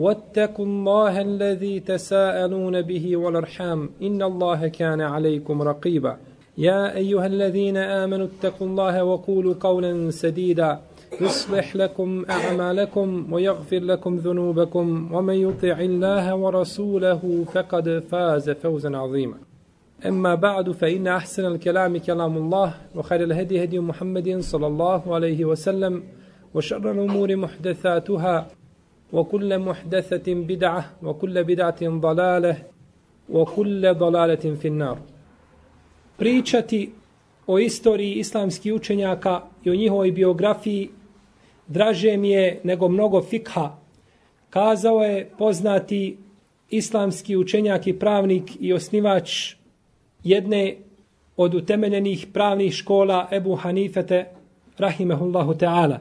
واتقوا الله الذي تساءلون به والأرحام إن الله كان عليكم رقيبا. يا أيها الذين آمنوا اتقوا الله وقولوا قولا سديدا. يصلح لكم أعمالكم ويغفر لكم ذنوبكم ومن يطع الله ورسوله فقد فاز فوزا عظيما. أما بعد فإن أحسن الكلام كلام الله وخير الهدي هدي محمد صلى الله عليه وسلم وشر الأمور محدثاتها. وكل محدثة بدعة وكل بدعة ضلالة وكل ضلالة في النار Pričati o istoriji islamskih učenjaka i o njihovoj biografiji draže mi je nego mnogo fikha. Kazao je poznati islamski učenjak i pravnik i osnivač jedne od utemeljenih pravnih škola Ebu Hanifete, rahimehullahu ta'ala.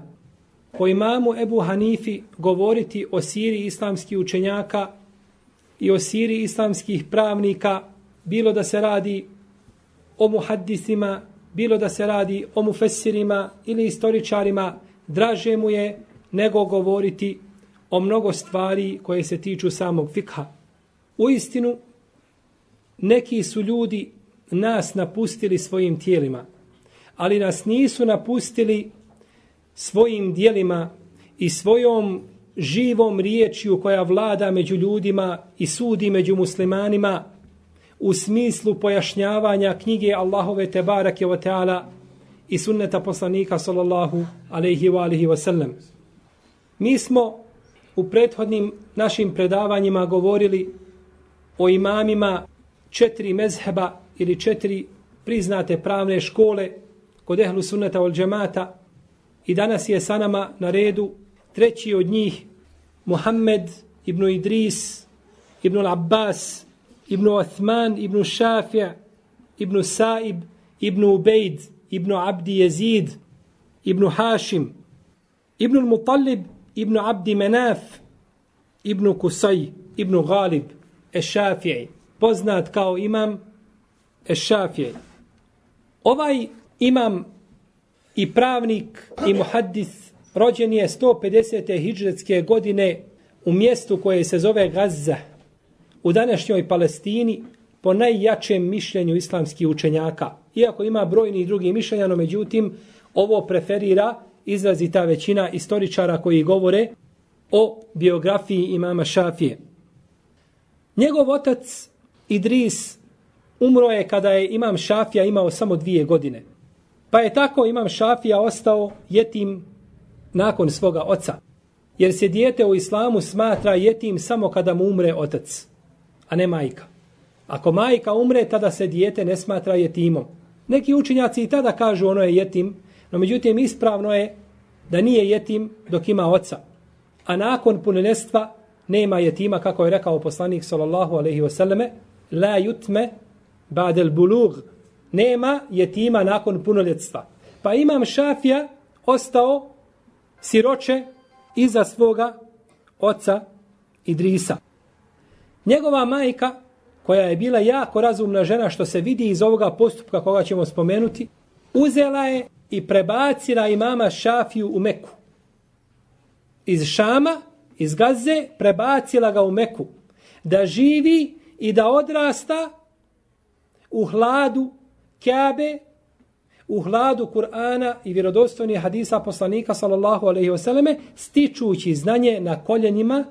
Po imamu Ebu Hanifi govoriti o siri islamskih učenjaka i o siri islamskih pravnika, bilo da se radi o muhaddisima, bilo da se radi o mufessirima ili istoričarima, draže mu je nego govoriti o mnogo stvari koje se tiču samog fikha. U istinu, neki su ljudi nas napustili svojim tijelima, ali nas nisu napustili svojim dijelima i svojom živom riječju koja vlada među ljudima i sudi među muslimanima u smislu pojašnjavanja knjige Allahove Tebarake wa Teala i sunneta poslanika sallallahu alaihi wa alihi wa sallam. Mi smo u prethodnim našim predavanjima govorili o imamima četiri mezheba ili četiri priznate pravne škole kod ehlu sunneta ol džemata i danas je sa nama na redu treći od njih Muhammed ibn Idris ibn Abbas ibn Uthman ibn Shafi' ibn Saib ibn Ubejd ibn Abdi Jezid ibn Hashim ibn Mutalib, ibn Abdi Menaf ibn Kusaj ibn Ghalib Eš-Shafi'i poznat kao imam Eš-Shafi'i ovaj imam i pravnik i muhaddis rođen je 150. hijđretske godine u mjestu koje se zove Gazza u današnjoj Palestini po najjačem mišljenju islamskih učenjaka. Iako ima brojni drugi mišljenja, no međutim ovo preferira izrazi ta većina istoričara koji govore o biografiji imama Šafije. Njegov otac Idris umro je kada je imam Šafija imao samo dvije godine. Pa je tako imam Šafija ostao jetim nakon svoga oca. Jer se dijete u islamu smatra jetim samo kada mu umre otac, a ne majka. Ako majka umre, tada se dijete ne smatra jetimom. Neki učinjaci i tada kažu ono je jetim, no međutim ispravno je da nije jetim dok ima oca. A nakon punenstva nema jetima, kako je rekao poslanik sallallahu alaihi wasallame, la jutme ba'del bulug, nema jetima nakon punoljetstva. Pa imam Šafija ostao siroče iza svoga oca Idrisa. Njegova majka, koja je bila jako razumna žena, što se vidi iz ovoga postupka koga ćemo spomenuti, uzela je i prebacila imama Šafiju u Meku. Iz Šama, iz Gaze, prebacila ga u Meku. Da živi i da odrasta u hladu Kabe u hladu Kur'ana i vjerodostojnih hadisa poslanika sallallahu alejhi ve selleme stičući znanje na koljenima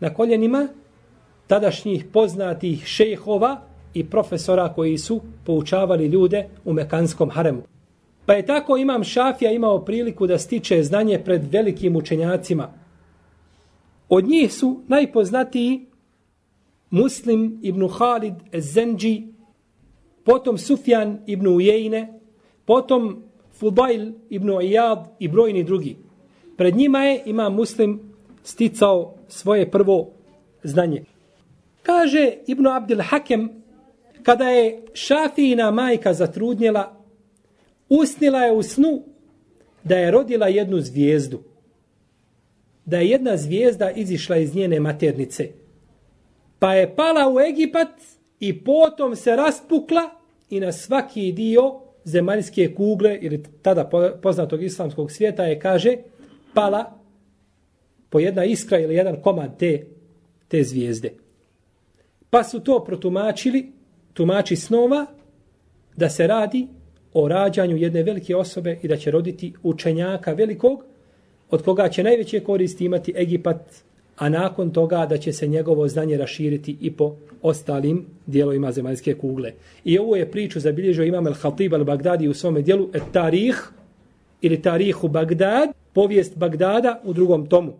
na koljenima tadašnjih poznatih šejhova i profesora koji su poučavali ljude u Mekanskom haremu. Pa je tako imam Šafija imao priliku da stiče znanje pred velikim učenjacima. Od njih su najpoznatiji Muslim ibn Khalid Zenđi, potom Sufjan ibn Ujejne, potom Fudail ibn Iyad i brojni drugi. Pred njima je ima Muslim sticao svoje prvo znanje. Kaže Ibn Abdil Hakem, kada je Šafijina majka zatrudnjela, usnila je u snu da je rodila jednu zvijezdu. Da je jedna zvijezda izišla iz njene maternice. Pa je pala u Egipat i potom se raspukla i na svaki dio zemaljske kugle ili tada poznatog islamskog svijeta je kaže pala po jedna iskra ili jedan komad te, te zvijezde. Pa su to protumačili, tumači snova, da se radi o rađanju jedne velike osobe i da će roditi učenjaka velikog, od koga će najveće koristi imati Egipat, a nakon toga da će se njegovo znanje raširiti i po ostalim dijelovima zemaljske kugle. I ovo je priču zabilježio Imam el-Khatib al-Bagdadi u svome dijelu Et Tarih ili Tarihu Bagdad, povijest Bagdada u drugom tomu,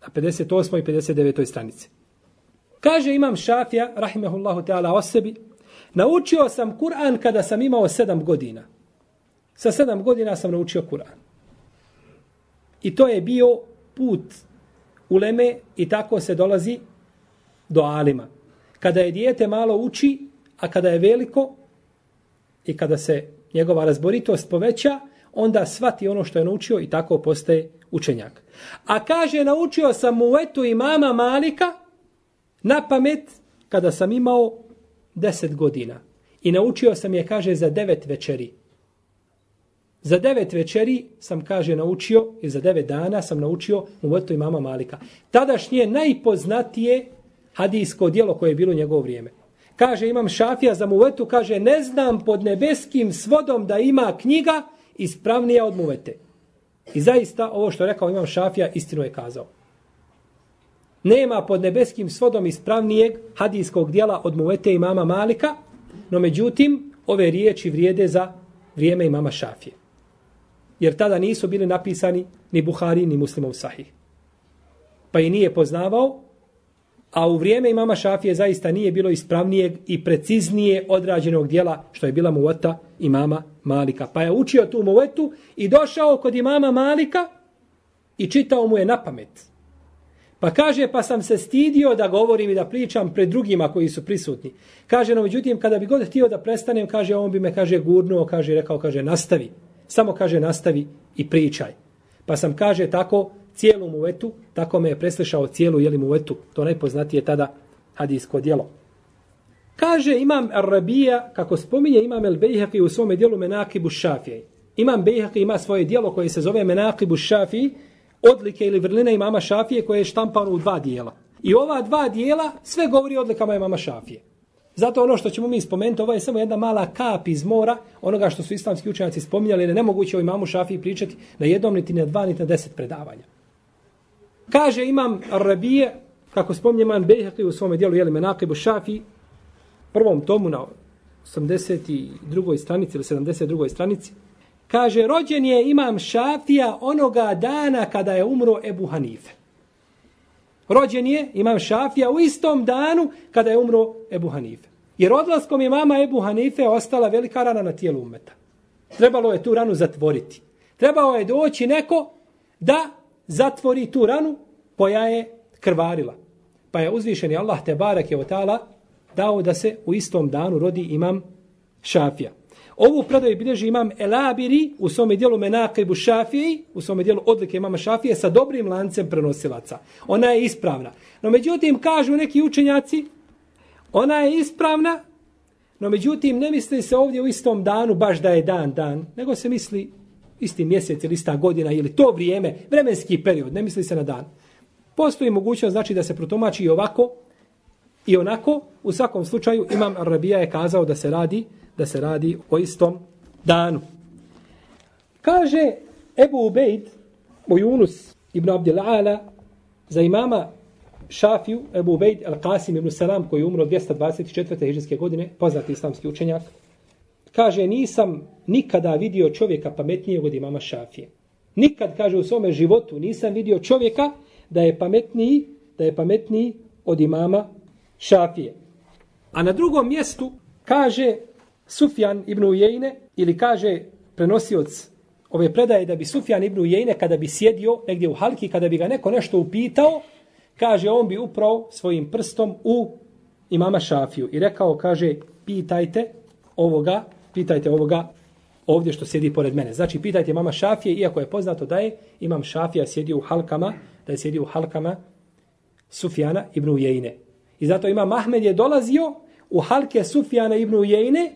na 58. i 59. stranici. Kaže Imam Šafija, rahimehullahu ta'ala o sebi, naučio sam Kur'an kada sam imao sedam godina. Sa sedam godina sam naučio Kur'an. I to je bio put uleme i tako se dolazi do alima. Kada je dijete malo uči, a kada je veliko i kada se njegova razboritost poveća, onda svati ono što je naučio i tako postaje učenjak. A kaže, naučio sam mu etu i mama Malika na pamet kada sam imao deset godina. I naučio sam je, kaže, za devet večeri. Za devet večeri sam, kaže, naučio i za devet dana sam naučio mu etu mama Malika. Tadašnje najpoznatije hadijsko dijelo koje je bilo u njegovo vrijeme. Kaže, imam šafija za muvetu, kaže, ne znam pod nebeskim svodom da ima knjiga ispravnija od muvete. I zaista, ovo što rekao imam šafija, istinu je kazao. Nema pod nebeskim svodom ispravnijeg hadijskog dijela od muvete imama Malika, no međutim, ove riječi vrijede za vrijeme imama šafije. Jer tada nisu bili napisani ni Buhari, ni muslimov sahih. Pa i nije poznavao, a u vrijeme imama Šafije zaista nije bilo ispravnijeg i preciznije odrađenog dijela što je bila muvata imama Malika. Pa je učio tu muvetu i došao kod imama Malika i čitao mu je na pamet. Pa kaže, pa sam se stidio da govorim i da pričam pred drugima koji su prisutni. Kaže, no međutim, kada bi god htio da prestanem, kaže, on bi me, kaže, gurnuo, kaže, rekao, kaže, nastavi. Samo kaže, nastavi i pričaj. Pa sam, kaže, tako cijelu muvetu, tako me je preslišao cijelu jeli muvetu. To najpoznatije tada hadijsko djelo. Kaže imam Arabija, kako spominje imam El Bejhaqi u svome dijelu Menakibu Šafije. Imam Bejhaqi ima svoje dijelo koje se zove Menakibu Šafije, odlike ili vrline imama Šafije koje je štampano u dva dijela. I ova dva dijela sve govori o odlikama imama Šafije. Zato ono što ćemo mi spomenuti, ovo je samo jedna mala kap iz mora, onoga što su islamski učenjaci spominjali, ne nemoguće o imamu Šafiji pričati na jednom, niti na dva, niti na deset predavanja. Kaže imam Arabije, kako spominje imam Bejhaqi u svome dijelu, jeli Menaqibu Šafi, prvom tomu na 82. stranici ili 72. stranici, kaže, rođen je imam Šafija onoga dana kada je umro Ebu Hanife. Rođen je imam Šafija u istom danu kada je umro Ebu Hanife. Jer odlaskom je mama Ebu Hanife ostala velika rana na tijelu umeta. Trebalo je tu ranu zatvoriti. Trebao je doći neko da zatvori tu ranu koja je krvarila. Pa je uzvišeni Allah te barak je otala dao da se u istom danu rodi imam Šafija. Ovu predaju bilježi imam Elabiri u svome dijelu Menakibu Šafiji, u svome dijelu odlike imama Šafije sa dobrim lancem prenosilaca. Ona je ispravna. No međutim, kažu neki učenjaci, ona je ispravna, no međutim, ne misli se ovdje u istom danu baš da je dan, dan, nego se misli isti mjesec ili ista godina ili to vrijeme, vremenski period, ne misli se na dan. Postoji mogućnost znači da se protumači i ovako i onako. U svakom slučaju Imam Arabija je kazao da se radi da se radi o istom danu. Kaže Ebu Ubejd u ibn Abdel Ala za imama Šafiju, Ebu Ubejd al-Qasim ibn Salam, koji je umro 224. hiđarske godine, poznati islamski učenjak, kaže, nisam nikada vidio čovjeka pametnijeg od imama Šafije. Nikad, kaže, u svome životu nisam vidio čovjeka da je pametniji, da je pametniji od imama Šafije. A na drugom mjestu kaže Sufjan ibn Ujejne, ili kaže prenosioc ove predaje da bi Sufjan ibn Ujejne kada bi sjedio negdje u halki, kada bi ga neko nešto upitao, kaže on bi upravo svojim prstom u imama Šafiju i rekao, kaže, pitajte ovoga, pitajte ovoga ovdje što sjedi pored mene. Znači, pitajte mama Šafije, iako je poznato da je imam Šafija sjedio u halkama, da je sjedio u halkama Sufjana ibn Ujejne. I zato imam Ahmed je dolazio u halke Sufjana ibn Ujejne,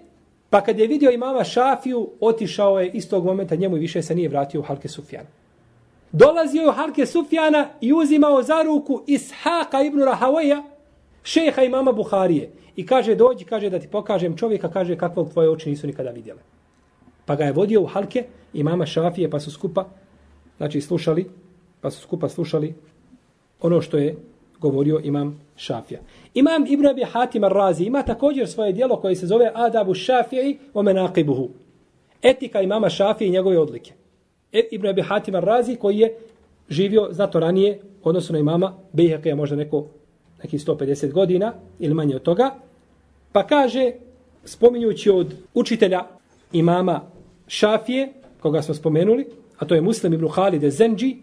pa kad je vidio imama Šafiju, otišao je istog momenta njemu i više se nije vratio u halke Sufjana. Dolazio je u halke Sufjana i uzimao za ruku Ishaqa ibn Rahavaja, šeha imama Buharije. I kaže, dođi, kaže, da ti pokažem čovjeka, kaže, kakvog tvoje oči nisu nikada vidjele. Pa ga je vodio u halke imama Šafije, pa su skupa, znači, slušali, pa su skupa slušali ono što je govorio imam Šafija. Imam Ibn Abi Hatim Ar-Razi ima također svoje dijelo koje se zove Adabu Šafiji o menaqibuhu. Etika imama Šafije i njegove odlike. E, ibn Abi Hatim al-Razi koji je živio znato ranije odnosno na imama Bejheke je možda neko neki 150 godina ili manje od toga. Pa kaže, spominjući od učitelja imama Šafije, koga smo spomenuli, a to je Muslim ibn Halide Zenđi,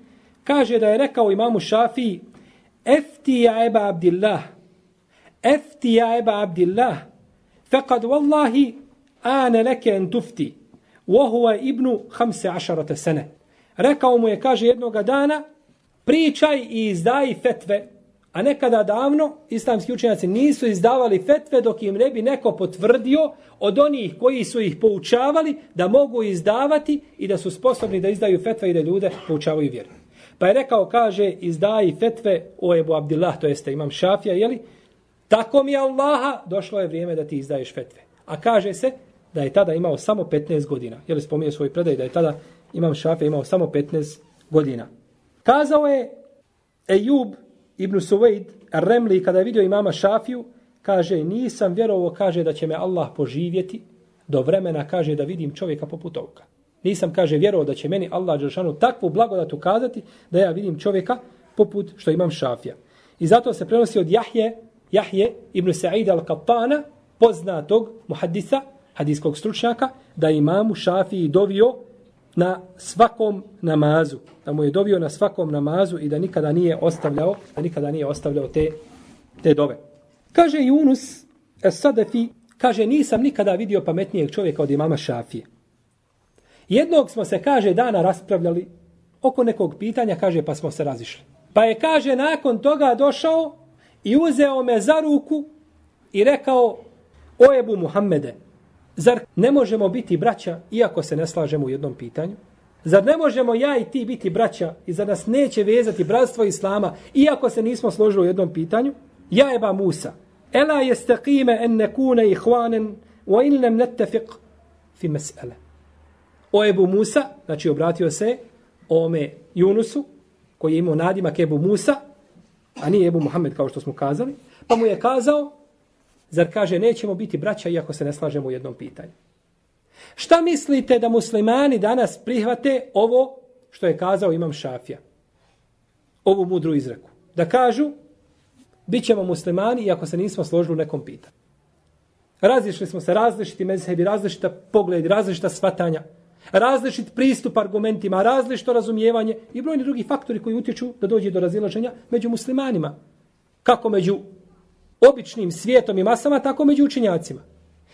kaže da je rekao imamu Šafiji, Efti ja eba Abdillah, Efti ja eba Abdillah, fekad wallahi ane leke en tufti, vohuva ibnu hamse ašarate sene. Rekao mu je, kaže, jednoga dana, pričaj i izdaj fetve, a nekada davno islamski učenjaci nisu izdavali fetve dok im ne bi neko potvrdio od onih koji su ih poučavali da mogu izdavati i da su sposobni da izdaju fetve i da ljude poučavaju vjeru. Pa je rekao, kaže, izdaj fetve o Ebu Abdillah, to jeste imam šafija, jeli? Tako mi je Allaha, došlo je vrijeme da ti izdaješ fetve. A kaže se da je tada imao samo 15 godina. Jeli spominje svoj predaj da je tada imam šafija imao samo 15 godina. Kazao je Ejub ibn Suvejd Remli kada je vidio imama šafiju, kaže, nisam vjerovo, kaže da će me Allah poživjeti do vremena, kaže, da vidim čovjeka poput ovoga. Nisam, kaže, vjerovao da će meni Allah Đelšanu takvu blagodat ukazati da ja vidim čovjeka poput što imam šafija. I zato se prenosi od Jahje, Jahje ibn Sa'id al-Qattana, poznatog muhaddisa, hadijskog stručnjaka, da imamu šafiji dovio na svakom namazu. Da mu je dovio na svakom namazu i da nikada nije ostavljao, da nikada nije ostavljao te, te dove. Kaže Yunus, es-Sadefi, kaže, nisam nikada vidio pametnijeg čovjeka od imama šafije. Jednog smo se, kaže, dana raspravljali oko nekog pitanja, kaže, pa smo se razišli. Pa je, kaže, nakon toga došao i uzeo me za ruku i rekao, o Ebu Muhammede, zar ne možemo biti braća iako se ne slažemo u jednom pitanju? Zar ne možemo ja i ti biti braća i za nas neće vezati bratstvo Islama iako se nismo složili u jednom pitanju? Ja Eba Musa, ela jeste kime en nekune ihvanen wa in nem nettefiq fi mes'ele o Ebu Musa, znači obratio se ome Junusu, koji je imao nadimak Ebu Musa, a nije Ebu Muhammed kao što smo kazali, pa mu je kazao, zar kaže, nećemo biti braća iako se ne slažemo u jednom pitanju. Šta mislite da muslimani danas prihvate ovo što je kazao imam Šafija? Ovu mudru izreku. Da kažu, bit ćemo muslimani iako se nismo složili u nekom pitanju. Različili smo se različiti mezhebi, različita pogledi, različita svatanja različit pristup argumentima, različito razumijevanje i brojni drugi faktori koji utječu da dođe do razilaženja među muslimanima. Kako među običnim svijetom i masama, tako među učinjacima.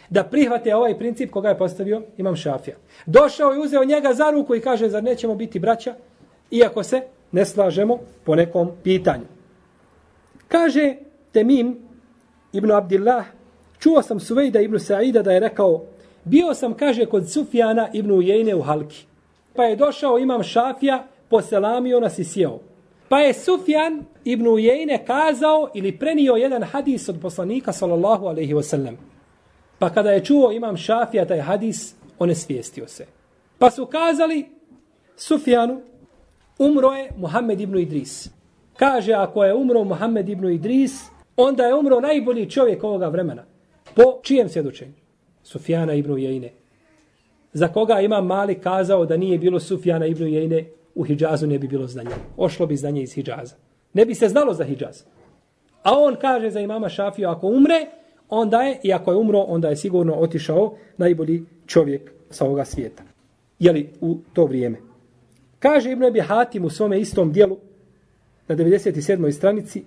Da prihvate ovaj princip koga je postavio Imam Šafija. Došao i uzeo njega za ruku i kaže, zar nećemo biti braća, iako se ne slažemo po nekom pitanju. Kaže Temim ibn Abdillah, čuo sam Suvejda ibn Sa'ida da je rekao, Bio sam, kaže, kod Sufjana ibn Ujejne u Halki. Pa je došao imam Šafija, poselamio nas i sjeo. Pa je Sufjan ibn Ujejne kazao ili prenio jedan hadis od poslanika, sallallahu alaihi wasallam. Pa kada je čuo imam Šafija taj hadis, on je svijestio se. Pa su kazali Sufjanu, umro je Muhammed ibn Idris. kaže ako je umro Muhammed ibn Idris, onda je umro najbolji čovjek ovoga vremena. Po čijem svjedočenju? Sufjana ibn Ujejne. Za koga imam mali kazao da nije bilo Sufjana ibn Ujejne, u Hidžazu ne bi bilo znanja. Ošlo bi znanje iz Hidžaza. Ne bi se znalo za Hidžaz. A on kaže za imama Šafiju, ako umre, onda je, i ako je umro, onda je sigurno otišao najbolji čovjek sa ovoga svijeta. Jeli u to vrijeme. Kaže Ibn Abi Hatim u svome istom dijelu, na 97. stranici,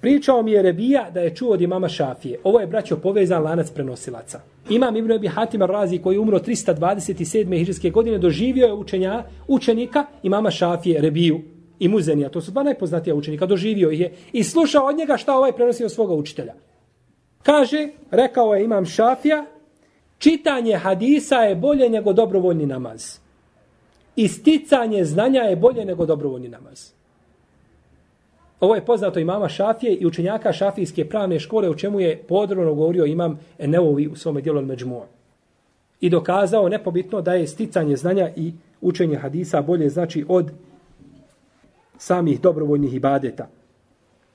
pričao mi je Rebija da je čuo od imama Šafije. Ovo je, braćo, povezan lanac prenosilaca. Imam Ibn Abi Hatim Razi koji je umro 327. hiđarske godine doživio je učenja, učenika imama Šafije Rebiju i Muzenija. To su dva najpoznatija učenika. Doživio ih je i slušao od njega šta ovaj prenosi od svoga učitelja. Kaže, rekao je imam Šafija, čitanje hadisa je bolje nego dobrovoljni namaz. Isticanje znanja je bolje nego dobrovoljni namaz. Ovo je poznato imama Šafije i učenjaka šafijske pravne škole, u čemu je podrobno govorio imam Eneovi u svome dijelu Međmu'a. I dokazao nepobitno da je sticanje znanja i učenje hadisa bolje znači od samih dobrovoljnih ibadeta.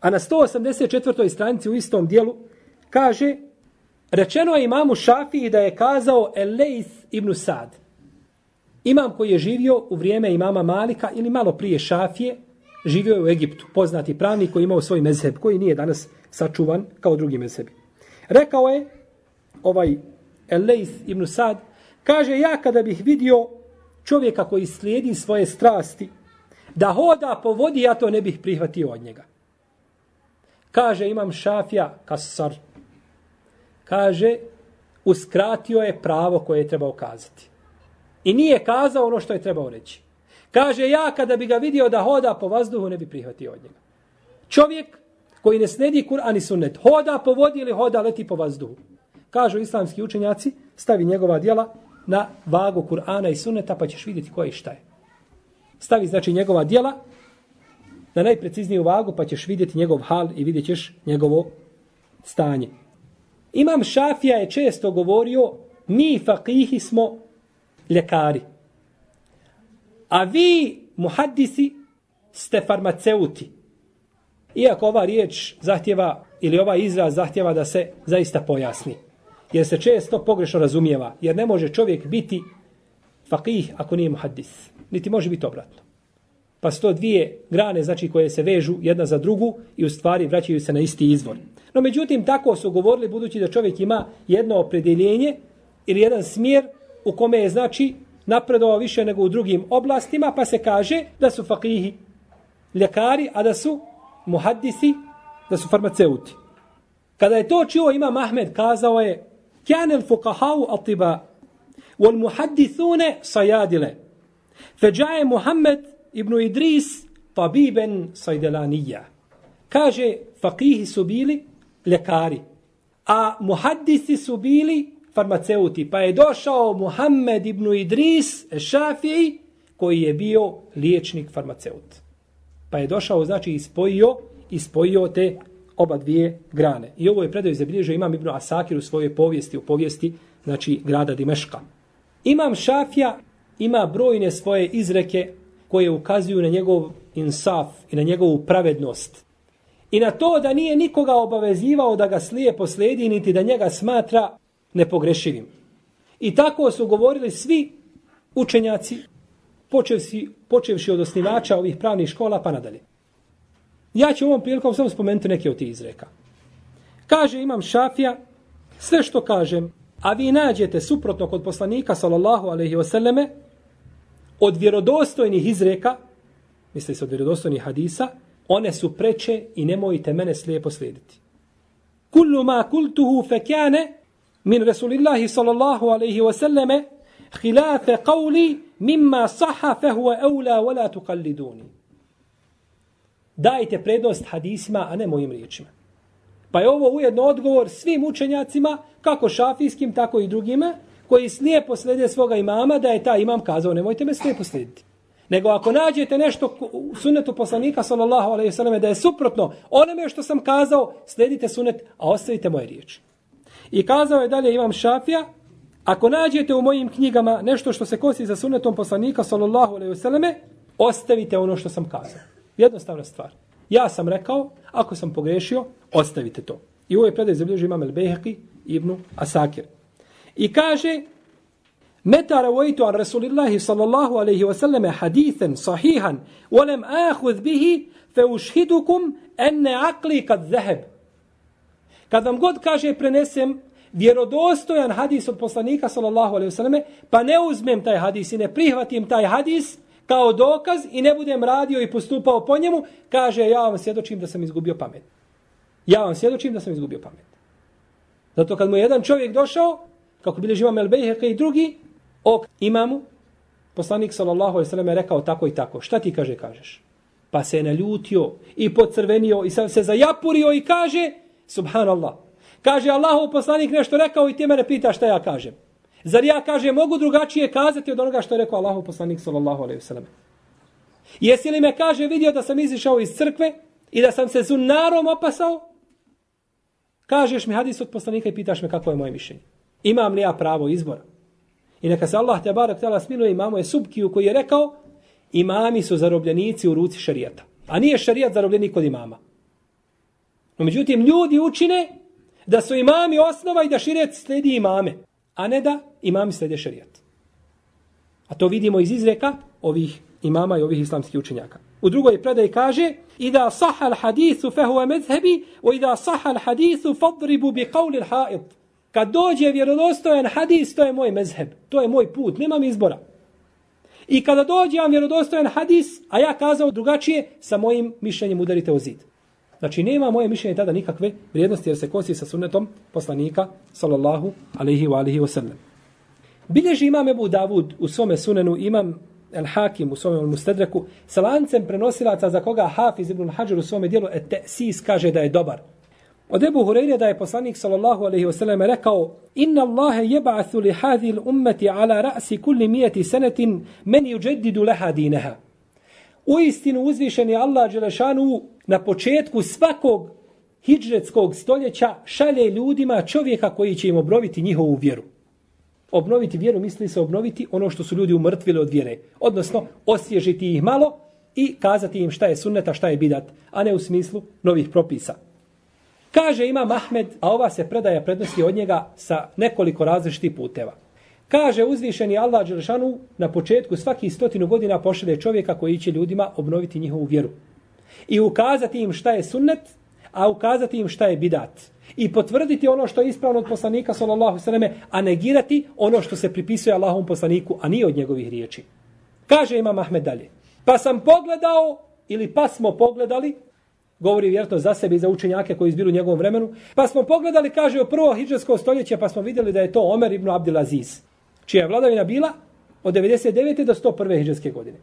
A na 184. stranici u istom dijelu kaže, rečeno je imamu Šafiji da je kazao Elejs ibn Sad. Imam koji je živio u vrijeme imama Malika ili malo prije Šafije, živio je u Egiptu, poznati pravnik koji imao svoj mezheb, koji nije danas sačuvan kao drugi mezhebi. Rekao je, ovaj Elejs ibn Sad, kaže, ja kada bih vidio čovjeka koji slijedi svoje strasti, da hoda po vodi, ja to ne bih prihvatio od njega. Kaže, imam šafija, kasar, kaže, uskratio je pravo koje je trebao kazati. I nije kazao ono što je trebao reći. Kaže, ja kada bi ga vidio da hoda po vazduhu, ne bi prihvatio od njega. Čovjek koji ne snedi Kur'an i sunnet, hoda po vodi ili hoda leti po vazduhu. Kažu islamski učenjaci, stavi njegova dijela na vagu Kur'ana i sunneta, pa ćeš vidjeti koje i šta je. Stavi, znači, njegova dijela na najprecizniju vagu, pa ćeš vidjeti njegov hal i vidjet ćeš njegovo stanje. Imam Šafija je često govorio, mi fakihi smo ljekari. A vi, muhaddisi, ste farmaceuti. Iako ova riječ zahtjeva, ili ova izraz zahtjeva da se zaista pojasni. Jer se često pogrešno razumijeva. Jer ne može čovjek biti fakih ako nije muhaddis. Niti može biti obratno. Pa sto dvije grane znači koje se vežu jedna za drugu i u stvari vraćaju se na isti izvor. No međutim, tako su govorili budući da čovjek ima jedno opredeljenje ili jedan smjer u kome je znači napredovao više nego u drugim oblastima, pa se kaže da su fakihi ljekari, a da su muhaddisi, da su farmaceuti. Kada je to čuo Imam Ahmed, kazao je Kjane l-fukahau atiba wal muhaddithune sajadile. Feđaje Muhammed ibn Idris tabiben sajdelanija. Kaže, fakihi su bili lekari, a muhaddisi su bili farmaceuti. Pa je došao Muhammed ibn Idris Šafij, koji je bio liječnik farmaceut. Pa je došao, znači, ispojio, ispojio te oba dvije grane. I ovo je predaj zabilježio Imam Ibn Asakir u svojoj povijesti, u povijesti, znači, grada Dimeška. Imam Šafija ima brojne svoje izreke koje ukazuju na njegov insaf i na njegovu pravednost. I na to da nije nikoga obavezivao da ga slije posledi, niti da njega smatra nepogrešivim. I tako su govorili svi učenjaci, počevši, počevši od osnivača ovih pravnih škola pa nadalje. Ja ću ovom prilikom samo spomenuti neke od tih izreka. Kaže imam šafija, sve što kažem, a vi nađete suprotno kod poslanika, sallallahu alaihi wasallame, od vjerodostojnih izreka, misli se od vjerodostojnih hadisa, one su preče i nemojte mene slijepo slijediti. Kullu ma kultuhu fekjane min Rasulillahi sallallahu alaihi wasallame hilafe qavli mimma saha fehuve eula wala tukalliduni. Dajte prednost hadisima, a ne mojim riječima. Pa je ovo ujedno odgovor svim učenjacima, kako šafijskim, tako i drugima, koji slijepo slede svoga imama, da je ta imam kazao, nemojte me slijepo slijediti. Nego ako nađete nešto u sunnetu poslanika, sallallahu alaihi sallam, da je suprotno onome što sam kazao, sledite sunnet, a ostavite moje riječi. I kazao je dalje imam šafija, ako nađete u mojim knjigama nešto što se kosi za sunnetom poslanika, sallallahu alaihi selleme, ostavite ono što sam kazao. Jednostavna stvar. Ja sam rekao, ako sam pogrešio, ostavite to. I ovo je predaj zabilježio imam El-Beheki ibn Asakir. I kaže, Meta ravojtu an Rasulillahi sallallahu alaihi wa sallame hadithan sahihan, volem ahud bihi, fe ušhidukum enne akli kad zaheb. Kad vam god kaže prenesem vjerodostojan hadis od poslanika sallallahu alejhi ve selleme, pa ne uzmem taj hadis i ne prihvatim taj hadis kao dokaz i ne budem radio i postupao po njemu, kaže ja vam svjedočim da sam izgubio pamet. Ja vam svjedočim da sam izgubio pamet. Zato kad mu je jedan čovjek došao, kako bili živa Melbejheka i drugi, ok imamu, poslanik sallallahu alejhi ve selleme rekao tako i tako. Šta ti kaže, kažeš? Pa se je naljutio i pocrvenio i sam se zajapurio i kaže, subhanallah, Kaže Allahov poslanik nešto rekao i ti mene pita šta ja kažem. Zar ja kaže mogu drugačije kazati od onoga što je rekao Allahov poslanik sallallahu alejhi ve sellem. Jesi li me kaže vidio da sam izišao iz crkve i da sam se zunarom opasao? Kažeš mi hadis od poslanika i pitaš me kako je moje mišljenje. Imam li ja pravo izbora? I neka se Allah te barak tela smiluje imamo je subkiju koji je rekao imami su zarobljenici u ruci šarijata. A nije šarijat zarobljenik kod imama. No međutim, ljudi učine da su imami osnova i da širijet sledi imame, a ne da imami slede šerijat. A to vidimo iz izreka ovih imama i ovih islamskih učenjaka. U drugoj predaj kaže i da sahal hadithu fehuve mezhebi, o ida saha al hadisu fadribu bi qavli l'haid. Kad dođe vjerodostojan hadis, to je moj mezheb, to je moj put, nemam izbora. I kada dođe vam vjerodostojan hadis, a ja kazao drugačije, sa mojim mišljenjem udarite u zid. Znači nema moje mišljenje tada nikakve vrijednosti jer se kosi sa sunnetom poslanika sallallahu alaihi wa alihi wa sallam. Bilježi imam Ebu Davud u svome sunenu, imam El Hakim u svome mustedreku, sa lancem prenosilaca za koga Hafiz ibn Hajar u svome dijelu et sis kaže da je dobar. Od Ebu Hureyre da je poslanik sallallahu alaihi wasallam rekao Inna Allahe jeba'athu li hadhi ummeti ala ra'si kulli mijeti senetin meni uđedidu leha dineha. U istinu uzvišen je Allah Đelešanu na početku svakog hidžretskog stoljeća šalje ljudima čovjeka koji će im obnoviti njihovu vjeru. Obnoviti vjeru misli se obnoviti ono što su ljudi umrtvili od vjere. Odnosno, osvježiti ih malo i kazati im šta je sunneta, šta je bidat, a ne u smislu novih propisa. Kaže ima Mahmed, a ova se predaja prednosti od njega sa nekoliko različitih puteva. Kaže uzvišeni Allah Đelšanu na početku svaki stotinu godina pošalje čovjeka koji će ljudima obnoviti njihovu vjeru i ukazati im šta je sunnet, a ukazati im šta je bidat. I potvrditi ono što je ispravno od poslanika, sallallahu sallame, a negirati ono što se pripisuje Allahom poslaniku, a nije od njegovih riječi. Kaže Imam Ahmed dalje. Pa sam pogledao, ili pa smo pogledali, govori vjerojatno za sebe i za učenjake koji izbiru u njegovom vremenu, pa smo pogledali, kaže, o prvo hijđarsko stoljeće, pa smo vidjeli da je to Omer ibn Abdelaziz, čija je vladavina bila od 99. do 101. hiđarske godine.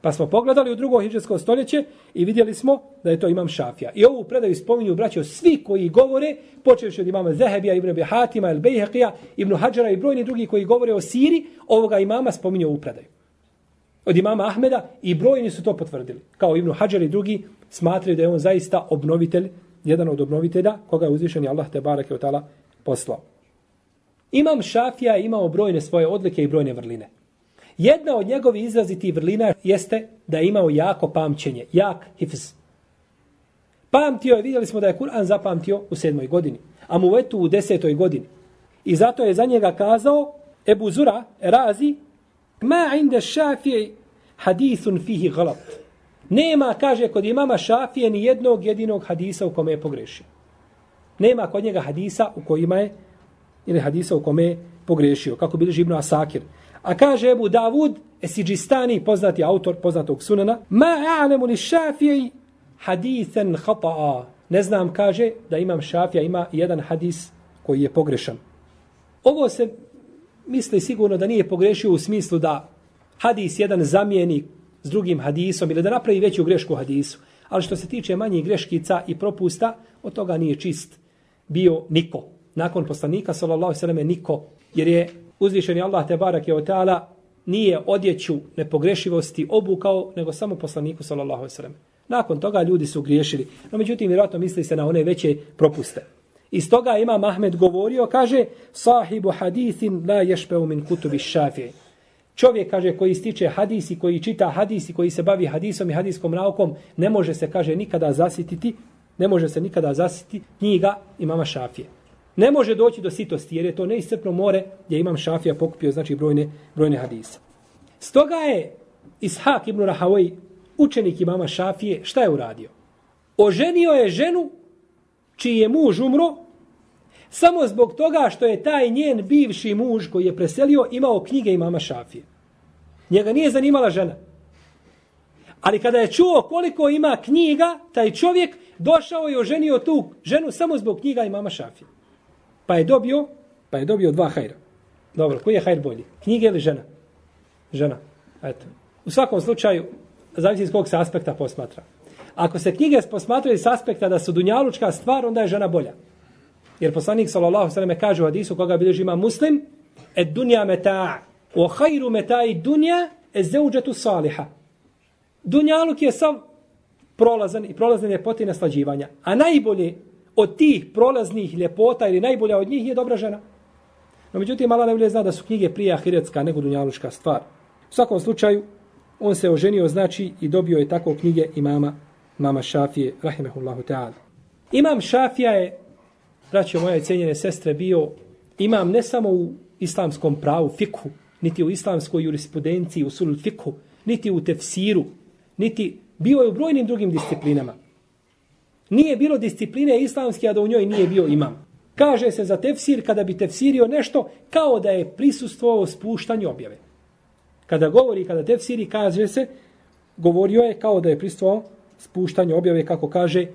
Pa smo pogledali u drugo hiđarsko stoljeće i vidjeli smo da je to imam Šafija. I ovu predaju spominju braćo svi koji govore, počevši od imama Zehebija, Ibn Behatima, El Bejheqija, Ibn Hadžara i brojni drugi koji govore o Siri, ovoga imama spominju ovu predaju. Od imama Ahmeda i brojni su to potvrdili. Kao Ibn Hadžar i drugi smatraju da je on zaista obnovitelj, jedan od obnovitelja koga je uzvišen Allah te barake od tala poslao. Imam Šafija imao brojne svoje odlike i brojne vrline. Jedna od njegovih izrazitih vrlina jeste da je imao jako pamćenje, jak hifz. Pamtio je, vidjeli smo da je Kur'an zapamtio u sedmoj godini, a mu vetu u desetoj godini. I zato je za njega kazao Ebu Zura, razi, ma inde šafije hadithun fihi galat. Nema, kaže, kod imama šafije ni jednog jedinog hadisa u kome je pogrešio. Nema kod njega hadisa u kojima je, ili hadisa u kome je pogrešio, kako bilježi Ibn Asakir. A kaže Ebu Davud, Esidžistani, poznati autor poznatog sunana, ma a'lemu li šafiji hadithen khata'a. Ne znam, kaže, da imam šafija, ima jedan hadis koji je pogrešan. Ovo se misli sigurno da nije pogrešio u smislu da hadis jedan zamijeni s drugim hadisom ili da napravi veću grešku hadisu. Ali što se tiče manjih greškica i propusta, od toga nije čist bio niko. Nakon poslanika, sallallahu alejhi ve niko, jer je uzvišeni Allah te barak je o nije odjeću nepogrešivosti obukao, nego samo poslaniku sallallahu alejhi ve. Nakon toga ljudi su griješili. No međutim, vjerojatno misli se na one veće propuste. Iz toga ima Mahmed govorio, kaže, sahibu hadithin la ješpeu min kutubi šafije. Čovjek, kaže, koji stiče hadisi, koji čita hadisi, koji se bavi hadisom i hadiskom naukom, ne može se, kaže, nikada zasititi, ne može se nikada zasititi knjiga imama Šafije. Ne može doći do sitosti, jer je to neiscrpno more gdje imam Šafija pokupio, znači, brojne, brojne hadise. Stoga je Ishak ibn Rahavoj, učenik imama Šafije, šta je uradio? Oženio je ženu čiji je muž umro, samo zbog toga što je taj njen bivši muž koji je preselio imao knjige imama Šafije. Njega nije zanimala žena. Ali kada je čuo koliko ima knjiga, taj čovjek došao i oženio tu ženu samo zbog knjiga imama Šafije. Pa je dobio, pa je dobio dva hajra. Dobro, koji je hajr bolji? Knjige ili žena? Žena. Eto. U svakom slučaju, zavisi iz kog se aspekta posmatra. Ako se knjige posmatraju s aspekta da su dunjalučka stvar, onda je žena bolja. Jer poslanik sallallahu sallam kaže u hadisu koga bilježi ima muslim, et dunja meta' o hajru meta'i dunja e zeuđetu saliha. Dunjaluk je sav prolazan i prolazne ljepote i naslađivanja. A najbolje od tih prolaznih ljepota ili najbolja od njih je dobra žena. No međutim, Allah najbolje zna da su knjige prije ahiretska nego dunjaluška stvar. U svakom slučaju, on se oženio znači i dobio je tako knjige imama mama Šafije, rahimehullahu ta'ala. Imam Šafija je, braćo moje cijenjene sestre, bio imam ne samo u islamskom pravu, fikhu, niti u islamskoj jurisprudenciji, u sulul fikhu, niti u tefsiru, niti bio je u brojnim drugim disciplinama. Nije bilo discipline islamske, a da u njoj nije bio imam. Kaže se za tefsir, kada bi tefsirio nešto, kao da je prisustvovao spuštanju objave. Kada govori, kada tefsiri, kaže se, govorio je kao da je prisustvovao spuštanju objave, kako kaže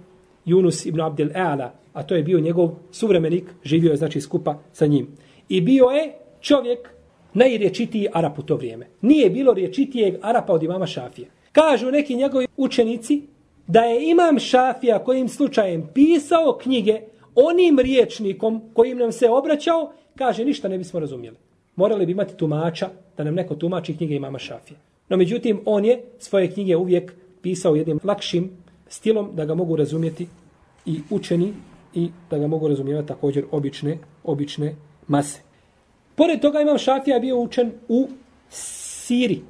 Yunus ibn Abdel Eala, a to je bio njegov suvremenik, živio je znači skupa sa njim. I bio je čovjek najrječitiji Arap u to vrijeme. Nije bilo rječitijeg Arapa od imama Šafija. Kažu neki njegovi učenici da je imam Šafija kojim slučajem pisao knjige onim riječnikom kojim nam se obraćao, kaže ništa ne bismo razumjeli. Morali bi imati tumača da nam neko tumači knjige imama Šafija. No međutim, on je svoje knjige uvijek pisao jednim lakšim stilom da ga mogu razumjeti i učeni i da ga mogu razumijevati također obične, obične mase. Pored toga imam Šafija bio učen u Siri,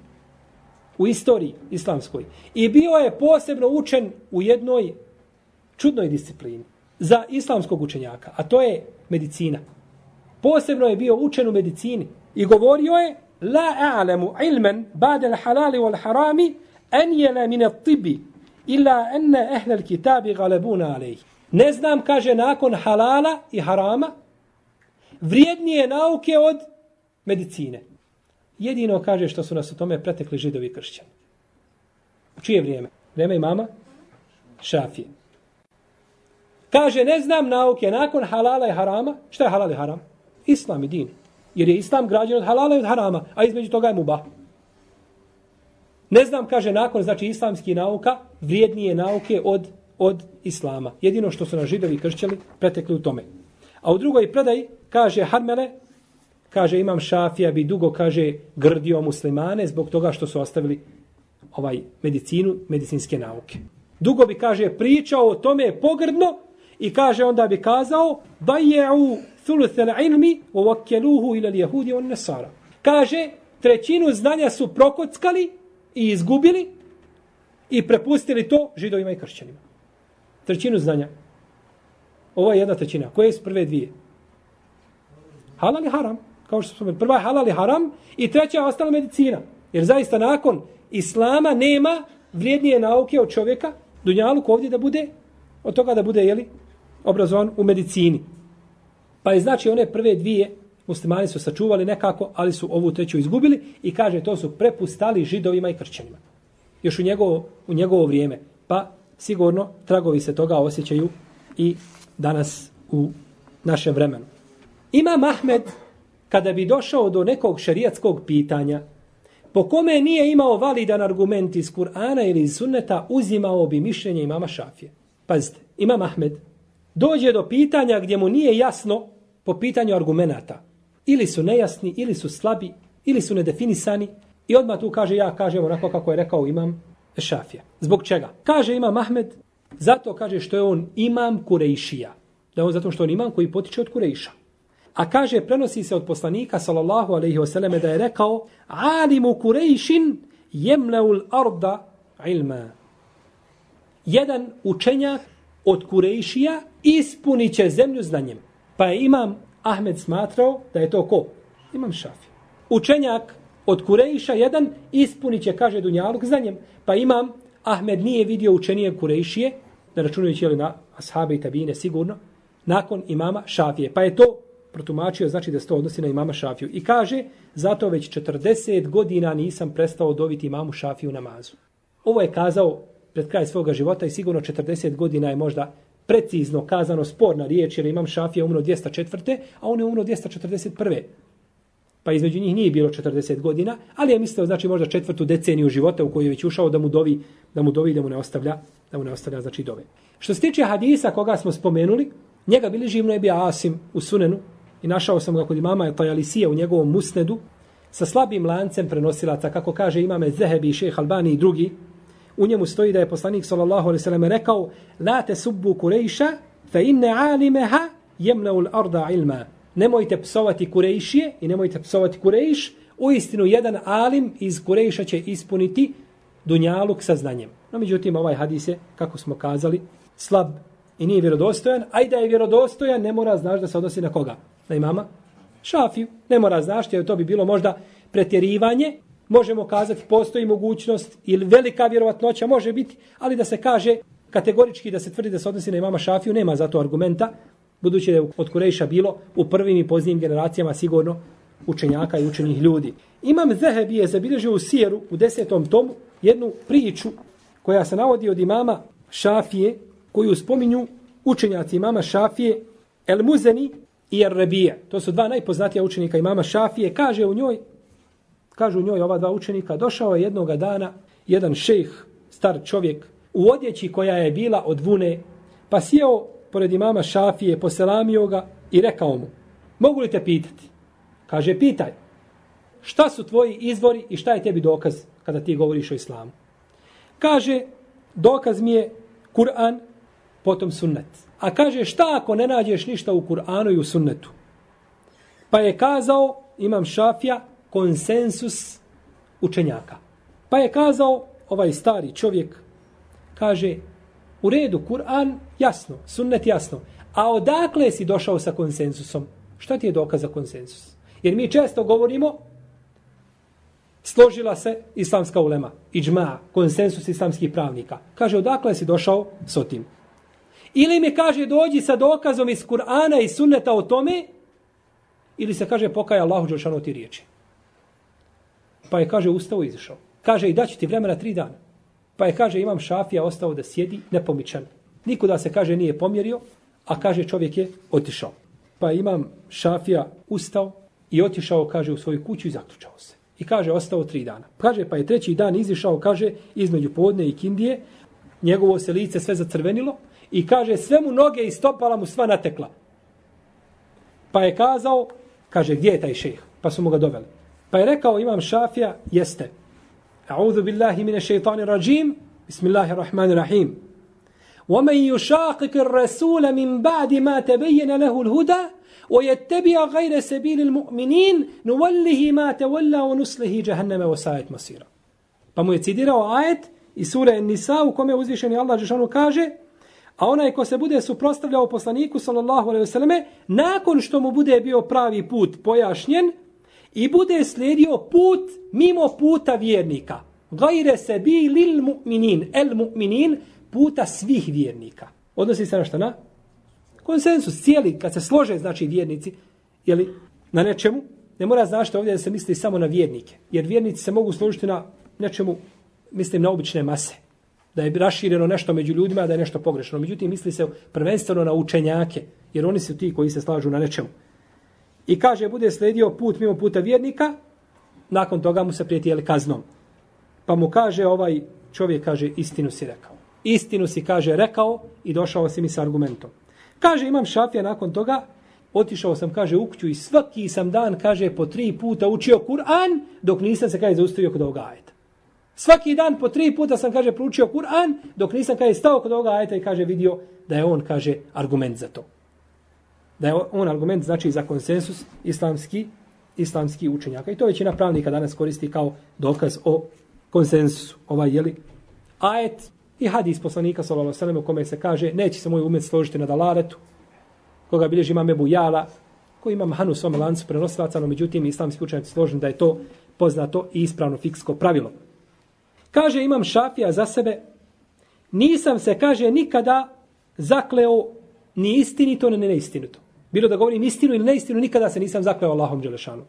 u istoriji islamskoj. I bio je posebno učen u jednoj čudnoj disciplini za islamskog učenjaka, a to je medicina. Posebno je bio učen u medicini i govorio je la a'lamu ilman ba'da al-halali wal-harami enjele mine tibi illa enne al-kitabi galebuna alej. Ne znam, kaže, nakon halala i harama, vrijednije nauke od medicine. Jedino kaže što su nas u tome pretekli židovi kršćani. U čije vrijeme? Vrijeme imama? Šafije. Kaže, ne znam nauke nakon halala i harama. Šta je halal i haram? Islam i din. Jer je islam građen od halala i od harama, a između toga je mubah. Ne znam, kaže, nakon, znači, islamski nauka, vrijednije nauke od, od islama. Jedino što su na židovi kršćali, pretekli u tome. A u drugoj predaj, kaže Harmele, kaže, imam šafija, bi dugo, kaže, grdio muslimane zbog toga što su ostavili ovaj medicinu, medicinske nauke. Dugo bi, kaže, pričao o tome pogrdno i kaže, onda bi kazao, da je u thuluthel ilmi u vakjeluhu ila lijehudi on nesara. Kaže, trećinu znanja su prokockali i izgubili i prepustili to židovima i kršćanima. Trećinu znanja. Ovo je jedna trećina. Koje su prve dvije? Halal i haram. Kao što smo Prva je halal i haram i treća je ostala medicina. Jer zaista nakon islama nema vrijednije nauke od čovjeka, dunjalu ovdje da bude, od toga da bude, jeli, obrazovan u medicini. Pa je znači one prve dvije muslimani su sačuvali nekako, ali su ovu treću izgubili i kaže to su prepustali židovima i kršćanima. Još u njegovo, u njegovo vrijeme. Pa sigurno tragovi se toga osjećaju i danas u našem vremenu. Ima Mahmed, kada bi došao do nekog šerijatskog pitanja, po kome nije imao validan argument iz Kur'ana ili iz sunneta, uzimao bi mišljenje imama Šafije. Pazite, imam Ahmed dođe do pitanja gdje mu nije jasno po pitanju argumenata ili su nejasni, ili su slabi, ili su nedefinisani. I odmah tu kaže, ja kažem onako kako je rekao imam Šafija. Zbog čega? Kaže imam Ahmed, zato kaže što je on imam Kurejšija. Da on zato što on imam koji potiče od Kurejša. A kaže, prenosi se od poslanika, sallallahu alaihi wasallam, da je rekao, alimu kurejšin jemleul arda ilma. Jedan učenjak od kurejšija ispunit će zemlju znanjem. Pa je imam Ahmed smatrao da je to ko? Imam šafi. Učenjak od kurejša jedan ispunit će, kaže Dunjaluk, znanjem. Pa imam Ahmed nije vidio učenije kurejšije, ne računajući li na ashabe i tabine sigurno, nakon imama šafije. Pa je to protumačio, znači da se to odnosi na imama šafiju. I kaže, zato već 40 godina nisam prestao dobiti imamu šafiju namazu. Ovo je kazao pred kraj svoga života i sigurno 40 godina je možda precizno kazano sporna riječ, jer imam šafija umro 204. a on je umro 241. Pa između njih nije bilo 40 godina, ali je mislio znači možda četvrtu deceniju života u kojoj je već ušao da mu dovi da mu dovi da mu ne ostavlja da mu ne ostavlja znači dove. Što se tiče hadisa koga smo spomenuli, njega bili živno je bio Asim u Sunenu i našao sam ga kod imama Tajalisija u njegovom musnedu. Sa slabim lancem prenosilaca, kako kaže imame Zehebi i šeh Albani i drugi, u njemu stoji da je poslanik sallallahu alejhi ve sellem rekao la tasubbu kurejša fa inna alimaha yamla al-arda ilma. Nemojte psovati kurejšije i nemojte psovati kurejš. U istinu jedan alim iz kurejša će ispuniti dunjaluk sa znanjem. No međutim ovaj hadis je kako smo kazali slab i nije vjerodostojan. A i da je vjerodostojan ne mora znaš da se odnosi na koga? Na imama. Šafiju. Ne mora znaš jer to bi bilo možda pretjerivanje. Možemo kazati postoji mogućnost ili velika vjerovatnoća može biti, ali da se kaže kategorički da se tvrdi da se odnosi na imama Šafiju, nema za to argumenta, budući da je od Kurejša bilo u prvim i poznijim generacijama sigurno učenjaka i učenih ljudi. Imam Zehebi je zabilježio u Sijeru u desetom tomu jednu priču koja se navodi od imama Šafije, koju spominju učenjaci imama Šafije, El Muzeni i El Rebije. To su dva najpoznatija učenika imama Šafije. Kaže u njoj kažu njoj ova dva učenika, došao je jednog dana jedan šejh, star čovjek, u odjeći koja je bila od vune, pa sjeo pored imama Šafije, poselamio ga i rekao mu, mogu li te pitati? Kaže, pitaj, šta su tvoji izvori i šta je tebi dokaz kada ti govoriš o islamu? Kaže, dokaz mi je Kur'an, potom sunnet. A kaže, šta ako ne nađeš ništa u Kur'anu i u sunnetu? Pa je kazao, imam šafija, konsensus učenjaka. Pa je kazao ovaj stari čovjek, kaže, u redu, Kur'an jasno, sunnet jasno, a odakle si došao sa konsensusom? Šta ti je dokaz za konsensus? Jer mi često govorimo, složila se islamska ulema, iđma, konsensus islamskih pravnika. Kaže, odakle si došao s otim? Ili mi kaže, dođi sa dokazom iz Kur'ana i sunneta o tome, ili se kaže, pokaj Allahu Đelšanu ti riječi. Pa je, kaže, ustao i izašao. Kaže, i daću ti vremena tri dana. Pa je, kaže, imam šafija ostao da sjedi nepomičan. Nikuda se, kaže, nije pomjerio, a kaže, čovjek je otišao. Pa je imam šafija ustao i otišao, kaže, u svoju kuću i zaključao se. I kaže, ostao tri dana. Kaže, pa je treći dan izišao, kaže, između podne i kindije, njegovo se lice sve zacrvenilo i kaže, sve mu noge i stopala mu sva natekla. Pa je kazao, kaže, gdje je taj šejh? Pa su mu ga doveli. Pa je rekao imam Šafija, jeste. A'udhu billahi mine šeitani rajim. Bismillahirrahmanirrahim. ومن يشاقق الرسول من بعد ما تبين له الهدى ويتبع غير سبيل المؤمنين نوله ما تولى ونسله جهنم وساءت مصيرا pa mu je citirao ajet iz sure Nisa u kome uzvišeni Allah Žešanu kaže a onaj ko se bude suprostavljao poslaniku sallallahu alejhi ve selleme nakon što mu bude bio pravi put pojašnjen i bude slijedio put mimo puta vjernika. Gajre se bi lil mu'minin, el mu'minin, puta svih vjernika. Odnosi se na šta na? Konsensus cijeli, kad se slože, znači vjernici, jeli, na nečemu, ne mora znaći ovdje da se misli samo na vjernike. Jer vjernici se mogu složiti na nečemu, mislim, na obične mase. Da je rašireno nešto među ljudima, da je nešto pogrešno. Međutim, misli se prvenstveno na učenjake, jer oni su ti koji se slažu na nečemu i kaže bude sledio put mimo puta vjernika, nakon toga mu se prijeti jel, kaznom. Pa mu kaže ovaj čovjek, kaže, istinu si rekao. Istinu si, kaže, rekao i došao si mi sa argumentom. Kaže, imam šafija nakon toga, otišao sam, kaže, u kuću i svaki sam dan, kaže, po tri puta učio Kur'an, dok nisam se, kaže, zaustavio kod ovoga ajeta. Svaki dan po tri puta sam, kaže, proučio Kur'an, dok nisam, kaže, stao kod ovoga ajeta i, kaže, vidio da je on, kaže, argument za to. Da je on argument znači za konsensus islamski, islamski učenjaka. I to većina pravnika danas koristi kao dokaz o konsensusu. Ovaj jeli ajet i hadis poslanika sallallahu alejhi ve u kome se kaže neće se moj umet složiti na dalaretu koga bilježi imam Ebu Jala koji ima mahanu u svom lancu prenosilaca, no međutim islamski učenjaci složen da je to poznato i ispravno fiksko pravilo. Kaže imam šafija za sebe, nisam se, kaže, nikada zakleo ni istinito, ni neistinito. Bilo da govorim istinu ili neistinu, nikada se nisam zakleo Allahom Đelešanu.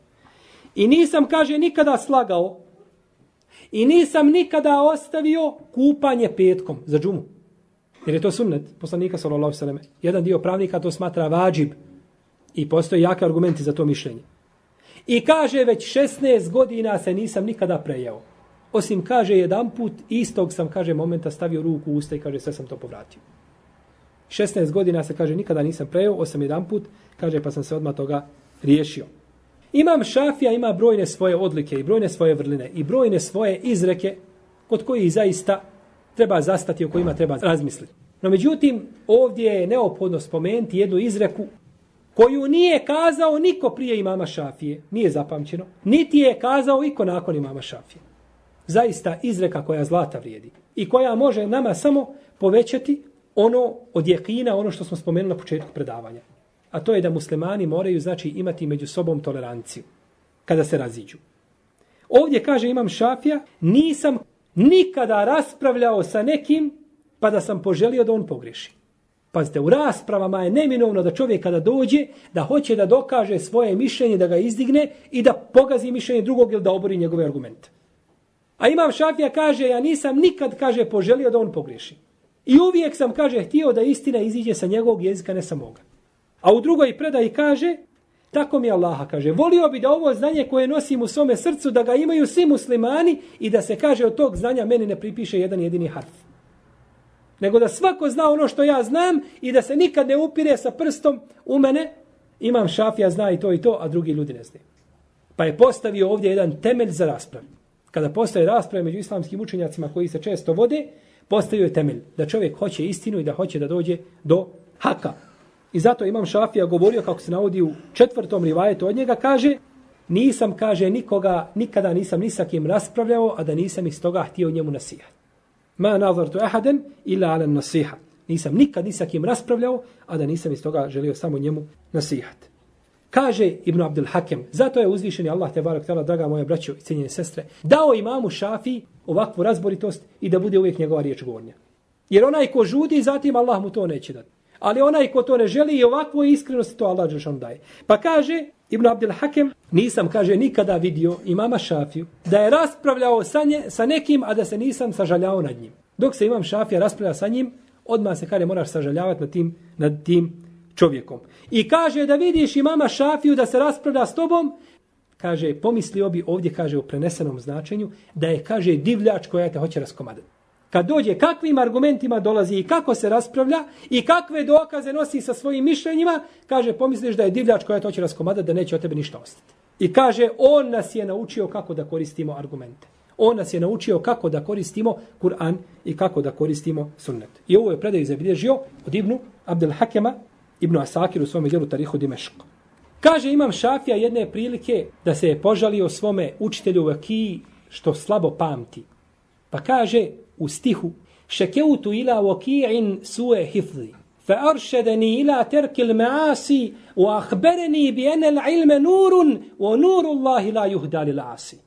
I nisam, kaže, nikada slagao i nisam nikada ostavio kupanje petkom za džumu. Jer je to sunnet poslanika sallallahu alejhi ve Jedan dio pravnika to smatra vađib i postoje jake argumenti za to mišljenje. I kaže već 16 godina se nisam nikada prejeo. Osim kaže jedan put istog sam kaže momenta stavio ruku u usta i kaže sve sam to povratio. 16 godina se kaže nikada nisam prejeo, osim jedan put kaže pa sam se odmah toga riješio. Imam šafija, ima brojne svoje odlike i brojne svoje vrline i brojne svoje izreke kod koji zaista treba zastati o kojima treba razmisliti. No međutim, ovdje je neophodno spomenuti jednu izreku koju nije kazao niko prije imama Šafije, nije zapamćeno, niti je kazao iko nakon imama Šafije. Zaista izreka koja zlata vrijedi i koja može nama samo povećati ono od jekina, ono što smo spomenuli na početku predavanja. A to je da muslimani moraju znači imati među sobom toleranciju kada se raziđu. Ovdje kaže imam Šafija, nisam nikada raspravljao sa nekim pa da sam poželio da on pogreši. Pazite, u raspravama je neminovno da čovjek kada dođe, da hoće da dokaže svoje mišljenje, da ga izdigne i da pogazi mišljenje drugog ili da obori njegove argumente. A imam šafija kaže, ja nisam nikad, kaže, poželio da on pogriši. I uvijek sam, kaže, htio da istina iziđe sa njegovog jezika, ne sa moga. A u drugoj predaji kaže, Tako mi Allaha kaže, volio bi da ovo znanje koje nosim u svome srcu, da ga imaju svi muslimani i da se kaže od tog znanja meni ne pripiše jedan jedini harf. Nego da svako zna ono što ja znam i da se nikad ne upire sa prstom u mene, imam šafija, zna i to i to, a drugi ljudi ne znaju. Pa je postavio ovdje jedan temelj za raspravu. Kada postaje rasprave među islamskim učenjacima koji se često vode, postaju je temelj da čovjek hoće istinu i da hoće da dođe do haka. I zato imam Šafija govorio, kako se navodi u četvrtom rivajetu od njega, kaže, nisam, kaže, nikoga, nikada nisam ni sa kim raspravljao, a da nisam iz toga htio njemu nasihat. Ma nazartu ahaden ila ala nasiha. Nisam nikad ni sa kim raspravljao, a da nisam iz toga želio samo njemu nasihat. Kaže Ibn Abdul Hakem, zato je uzvišeni Allah te barak tala, draga moja braćo i cijenjene sestre, dao imamu Šafi ovakvu razboritost i da bude uvijek njegova riječ govornja. Jer onaj ko žudi, zatim Allah mu to neće dati. Ali onaj ko to ne želi i ovakvu iskrenost to Allah Đelšanu daje. Pa kaže Ibn Abdel Hakem, nisam, kaže, nikada vidio imama Šafiju da je raspravljao sa, nje, sa nekim, a da se nisam sažaljao nad njim. Dok se imam Šafija raspravlja sa njim, odmah se kaže moraš sažaljavati nad tim, nad tim čovjekom. I kaže da vidiš imama Šafiju da se raspravlja s tobom, kaže, pomislio bi ovdje, kaže, u prenesenom značenju, da je, kaže, divljač koja te hoće raskomadati kad dođe kakvim argumentima dolazi i kako se raspravlja i kakve dokaze nosi sa svojim mišljenjima, kaže pomisliš da je divljač koja te hoće raskomadati da neće od tebe ništa ostati. I kaže on nas je naučio kako da koristimo argumente. On nas je naučio kako da koristimo Kur'an i kako da koristimo sunnet. I ovo je predaj zabilježio od Ibnu Abdel Hakema, Ibnu Asakir u svom djelu Tarihu Dimeško. Kaže imam šafija jedne prilike da se je požalio svome učitelju Vakiji što slabo pamti. Pa kaže, u stihu šekeutu ila vaki'in su'e hifzi fa arshadani ila terkil maasi wa akhbarani bi anna al-ilma nurun wa nuru Allahi la yuhda lil asi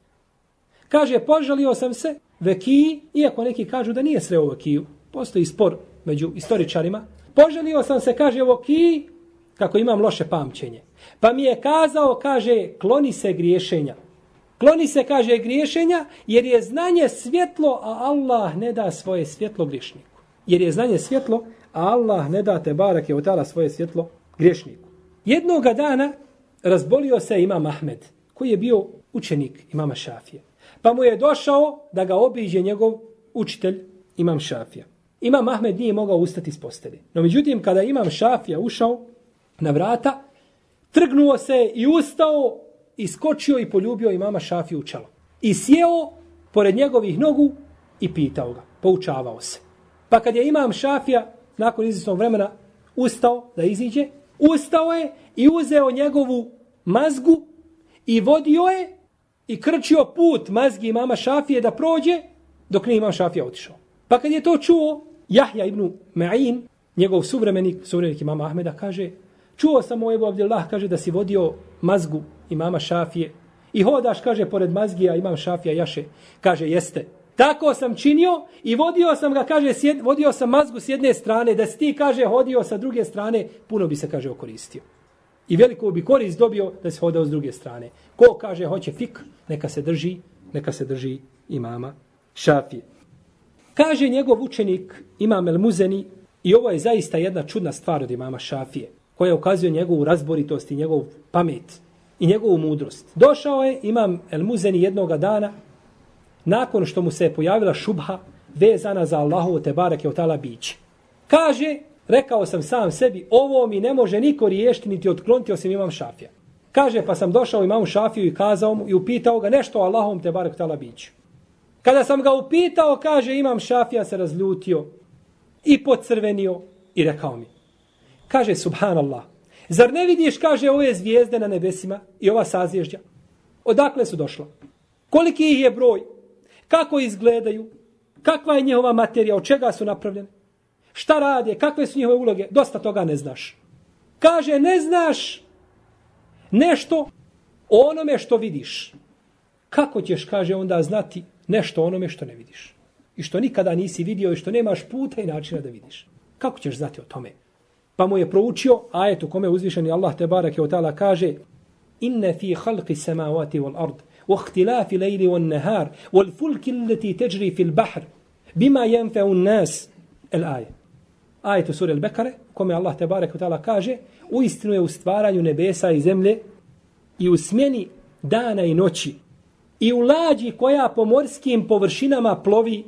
kaže požalio sam se veki iako neki kažu da nije sreo vekiju postoji spor među istoričarima Poželio sam se kaže veki kako imam loše pamćenje pa mi je kazao kaže kloni se griješenja Kloni se, kaže, griješenja, jer je znanje svjetlo, a Allah ne da svoje svjetlo griješniku. Jer je znanje svjetlo, a Allah ne da te barak je otala svoje svjetlo griješniku. Jednoga dana razbolio se imam Ahmed, koji je bio učenik imama Šafija. Pa mu je došao da ga obiđe njegov učitelj imam Šafija. Imam Ahmed nije mogao ustati iz postelje. No međutim, kada imam Šafija ušao na vrata, trgnuo se i ustao iskočio i poljubio imama Šafiju u čelo. I sjeo pored njegovih nogu i pitao ga, poučavao se. Pa kad je imam Šafija nakon izvjesnog vremena ustao da iziđe, Ustao je i uzeo njegovu mazgu i vodio je i krčio put mazgi mama Šafije da prođe dok nije imam Šafija otišao. Pa kad je to čuo, Jahja ibn Ma'in, njegov suvremenik, suvremenik imama Ahmeda, kaže, čuo sam o Ebu Abdillah, kaže da si vodio mazgu imama Šafije i hodaš, kaže, pored mazgija imam Šafija Jaše. Kaže, jeste. Tako sam činio i vodio sam ga, kaže, sjed, vodio sam mazgu s jedne strane, da si ti, kaže, hodio sa druge strane, puno bi se, kaže, okoristio. I veliko bi korist dobio da se hodao s druge strane. Ko kaže, hoće fik, neka se drži, neka se drži imama Šafije. Kaže njegov učenik, imam El Muzeni, i ovo je zaista jedna čudna stvar od imama Šafije, koja ukazuje njegovu razboritost i njegovu pamet i njegovu mudrost. Došao je imam El Muzeni jednoga dana, nakon što mu se je pojavila šubha vezana za Allahu te barake od biće. Kaže, rekao sam sam sebi, ovo mi ne može niko riješiti niti otkloniti osim imam šafija. Kaže, pa sam došao imamu šafiju i kazao mu i upitao ga nešto o Allahom te barake od tala. Kada sam ga upitao, kaže, imam šafija se razljutio i pocrvenio i rekao mi. Kaže, subhanallah, zar ne vidiš, kaže, ove zvijezde na nebesima i ova sazvježdja? Odakle su došla? Koliki ih je broj? Kako izgledaju? Kakva je njihova materija? Od čega su napravljene? Šta rade? Kakve su njihove uloge? Dosta toga ne znaš. Kaže, ne znaš nešto o onome što vidiš. Kako ćeš, kaže, onda znati nešto onome što ne vidiš? I što nikada nisi vidio i što nemaš puta i načina da vidiš. Kako ćeš znati o tome? Pa mu je proučio ajet u kome uzvišeni Allah te barak je o tala kaže Inne fi halqi samavati wal ard واختلاف الليل والنهار والفلك التي تجري في البحر بما ينفع الناس الآية آية سورة البكرة كما الله تبارك وتعالى كاجه u istinu je u stvaranju nebesa i zemlje i u smjeni dana i noći i u lađi koja po morskim površinama plovi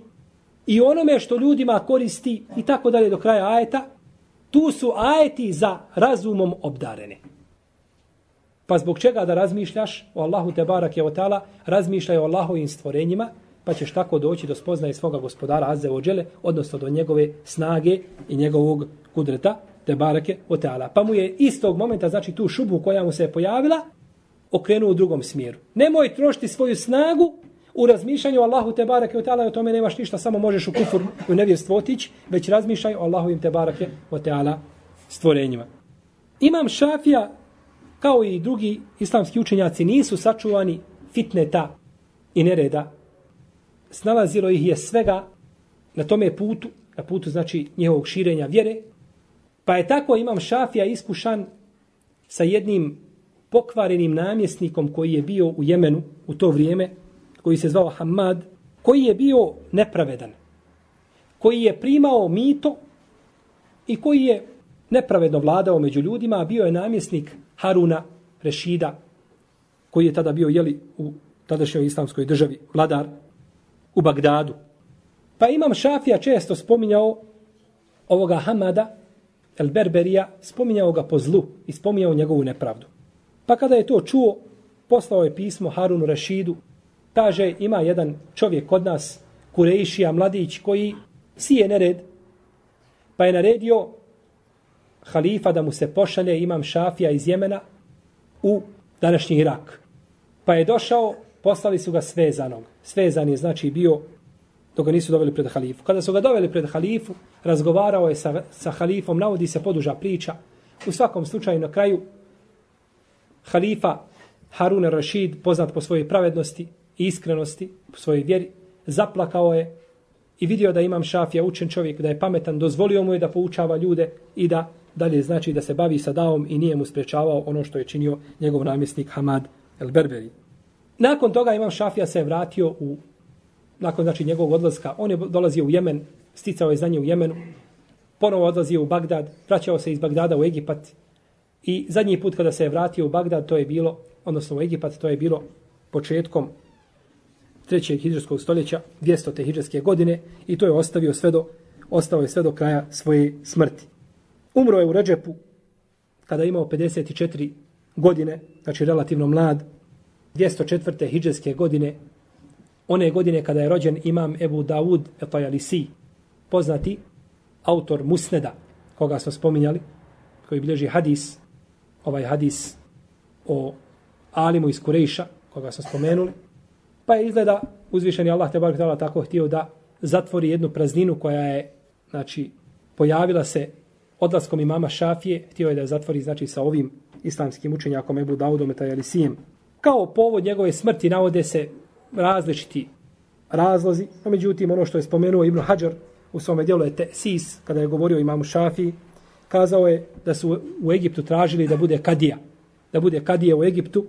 i onome što ljudima koristi i tako dalje do kraja ajeta, tu su ajeti za razumom obdarene. Pa zbog čega da razmišljaš o Allahu te barak je otala, razmišljaj o Allahovim stvorenjima, pa ćeš tako doći do spoznaje svoga gospodara Azze ođele, odnosno do njegove snage i njegovog kudreta te barake otala. Pa mu je istog momenta, znači tu šubu koja mu se je pojavila, okrenuo u drugom smjeru. Nemoj trošiti svoju snagu u razmišljanju Allahu te barake otala i o tome nemaš ništa, samo možeš u kufur u nevjerstvo otići, već razmišljaj o Allahu im te barake taala stvorenjima. Imam šafija kao i drugi islamski učenjaci, nisu sačuvani fitneta i nereda. Snalazilo ih je svega na tome putu, na putu znači njihovog širenja vjere. Pa je tako imam šafija iskušan sa jednim pokvarenim namjesnikom koji je bio u Jemenu u to vrijeme, koji se zvao Hamad, koji je bio nepravedan, koji je primao mito i koji je nepravedno vladao među ljudima, a bio je namjesnik Haruna Rešida, koji je tada bio jeli, u tadašnjoj islamskoj državi, vladar u Bagdadu. Pa imam Šafija često spominjao ovoga Hamada, El Berberija, spominjao ga po zlu i spominjao njegovu nepravdu. Pa kada je to čuo, poslao je pismo Harunu Rašidu. kaže ima jedan čovjek kod nas, Kurejšija, mladić, koji sije nered, pa je naredio halifa da mu se pošalje imam šafija iz Jemena u današnji Irak. Pa je došao, poslali su ga svezanog. Svezan je znači bio dok ga nisu doveli pred halifu. Kada su ga doveli pred halifu, razgovarao je sa, sa halifom, navodi se poduža priča. U svakom slučaju na kraju halifa Harun Rashid, poznat po svojoj pravednosti i iskrenosti, po svojoj vjeri, zaplakao je i vidio da imam šafija učen čovjek, da je pametan, dozvolio mu je da poučava ljude i da dalje znači da se bavi sa daom i nije mu sprečavao ono što je činio njegov namjesnik Hamad el Berberi. Nakon toga imam Šafija se vratio u nakon znači njegovog odlaska, on je dolazio u Jemen, sticao je znanje u Jemenu, ponovo odlazio u Bagdad, vraćao se iz Bagdada u Egipat i zadnji put kada se je vratio u Bagdad, to je bilo, odnosno u Egipat, to je bilo početkom trećeg hidžarskog stoljeća, 200. hidžarske godine i to je ostavio sve do, ostao je sve do kraja svoje smrti. Umro je u Ređepu kada je imao 54 godine, znači relativno mlad, 204. hidžarske godine, one godine kada je rođen imam Ebu Dawud Etajalisi, poznati autor Musneda, koga smo spominjali, koji bilježi hadis, ovaj hadis o Alimu iz Kurejša, koga smo spomenuli, pa je izgleda uzvišeni Allah te barak tako htio da zatvori jednu prazninu koja je, znači, pojavila se odlaskom imama Šafije, htio je da je zatvori, znači, sa ovim islamskim učenjakom Ebu Daudom Etajalisijem. Kao povod njegove smrti navode se različiti razlozi, no međutim ono što je spomenuo Ibn Hajar u svome dijelu je Tesis, kada je govorio imamu Šafiji, kazao je da su u Egiptu tražili da bude kadija, da bude kadija u Egiptu,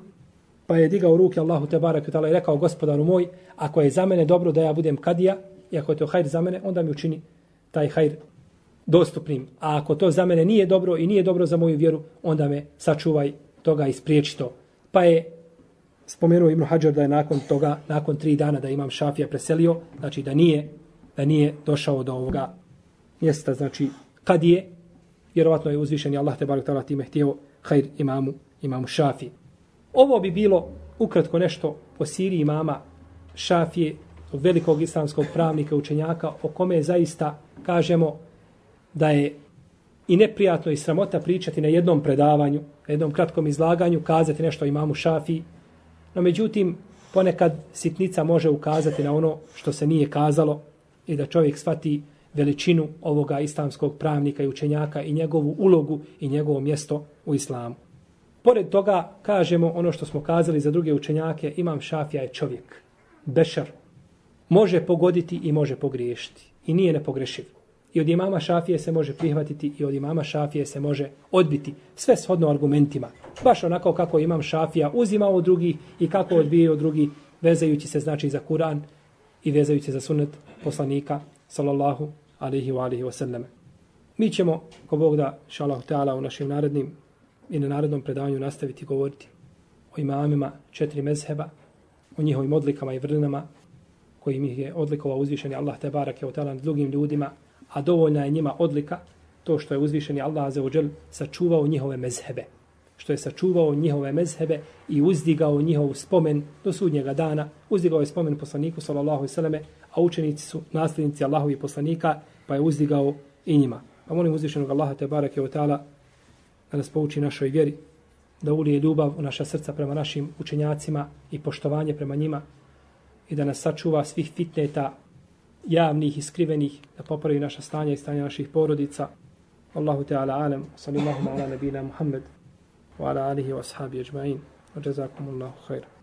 pa je digao ruke Allahu te barak i rekao gospodaru moj, ako je za mene dobro da ja budem kadija, i ako je to hajr za mene, onda mi učini taj hajr dostupnim. A ako to za mene nije dobro i nije dobro za moju vjeru, onda me sačuvaj toga i spriječi to. Pa je spomenuo Ibn Hajar da je nakon toga, nakon tri dana da imam šafija preselio, znači da nije, da nije došao do ovoga mjesta, znači kad je, vjerovatno je uzvišen Allah te barak tala time htio hajr imamu, imamu Šafi. Ovo bi bilo ukratko nešto po Siriji imama šafije, velikog islamskog pravnika, učenjaka, o kome zaista, kažemo, da je i neprijatno i sramota pričati na jednom predavanju, na jednom kratkom izlaganju, kazati nešto o imamu Šafi, No međutim, ponekad sitnica može ukazati na ono što se nije kazalo i da čovjek shvati veličinu ovoga islamskog pravnika i učenjaka i njegovu ulogu i njegovo mjesto u islamu. Pored toga, kažemo ono što smo kazali za druge učenjake, imam šafija je čovjek, bešar, može pogoditi i može pogriješiti i nije nepogrešiv. I od imama šafije se može prihvatiti i od imama šafije se može odbiti. Sve shodno argumentima. Baš onako kako imam šafija uzima od drugih i kako odbije od drugih vezajući se znači za Kur'an i vezajući se za sunnet poslanika sallallahu alihi wa alihi wa sallam. Mi ćemo, ko Bog da, šalahu ta'ala, u našim narednim i na narednom predavanju nastaviti govoriti o imamima četiri mezheba, o njihovim odlikama i vrlinama, kojim ih je odlikovao uzvišeni Allah te barake o talan drugim ljudima, a dovoljna je njima odlika to što je uzvišeni Allah za ođel sačuvao njihove mezhebe. Što je sačuvao njihove mezhebe i uzdigao njihov spomen do sudnjega dana. Uzdigao je spomen poslaniku sallallahu alejhi ve selleme, a učenici su naslednici Allahovi poslanika, pa je uzdigao i njima. Pa molim uzvišenog Allaha te bareke ve taala da nas pouči našoj vjeri, da ulije ljubav u naša srca prema našim učenjacima i poštovanje prema njima i da nas sačuva svih fitneta javnih i skrivenih, da popravi naša stanja i stanja naših porodica. Allahu Teala alem, sallallahu ala nabina Muhammed, wa ala alihi wa ashabi ajma'in, wa jazakumullahu khairan.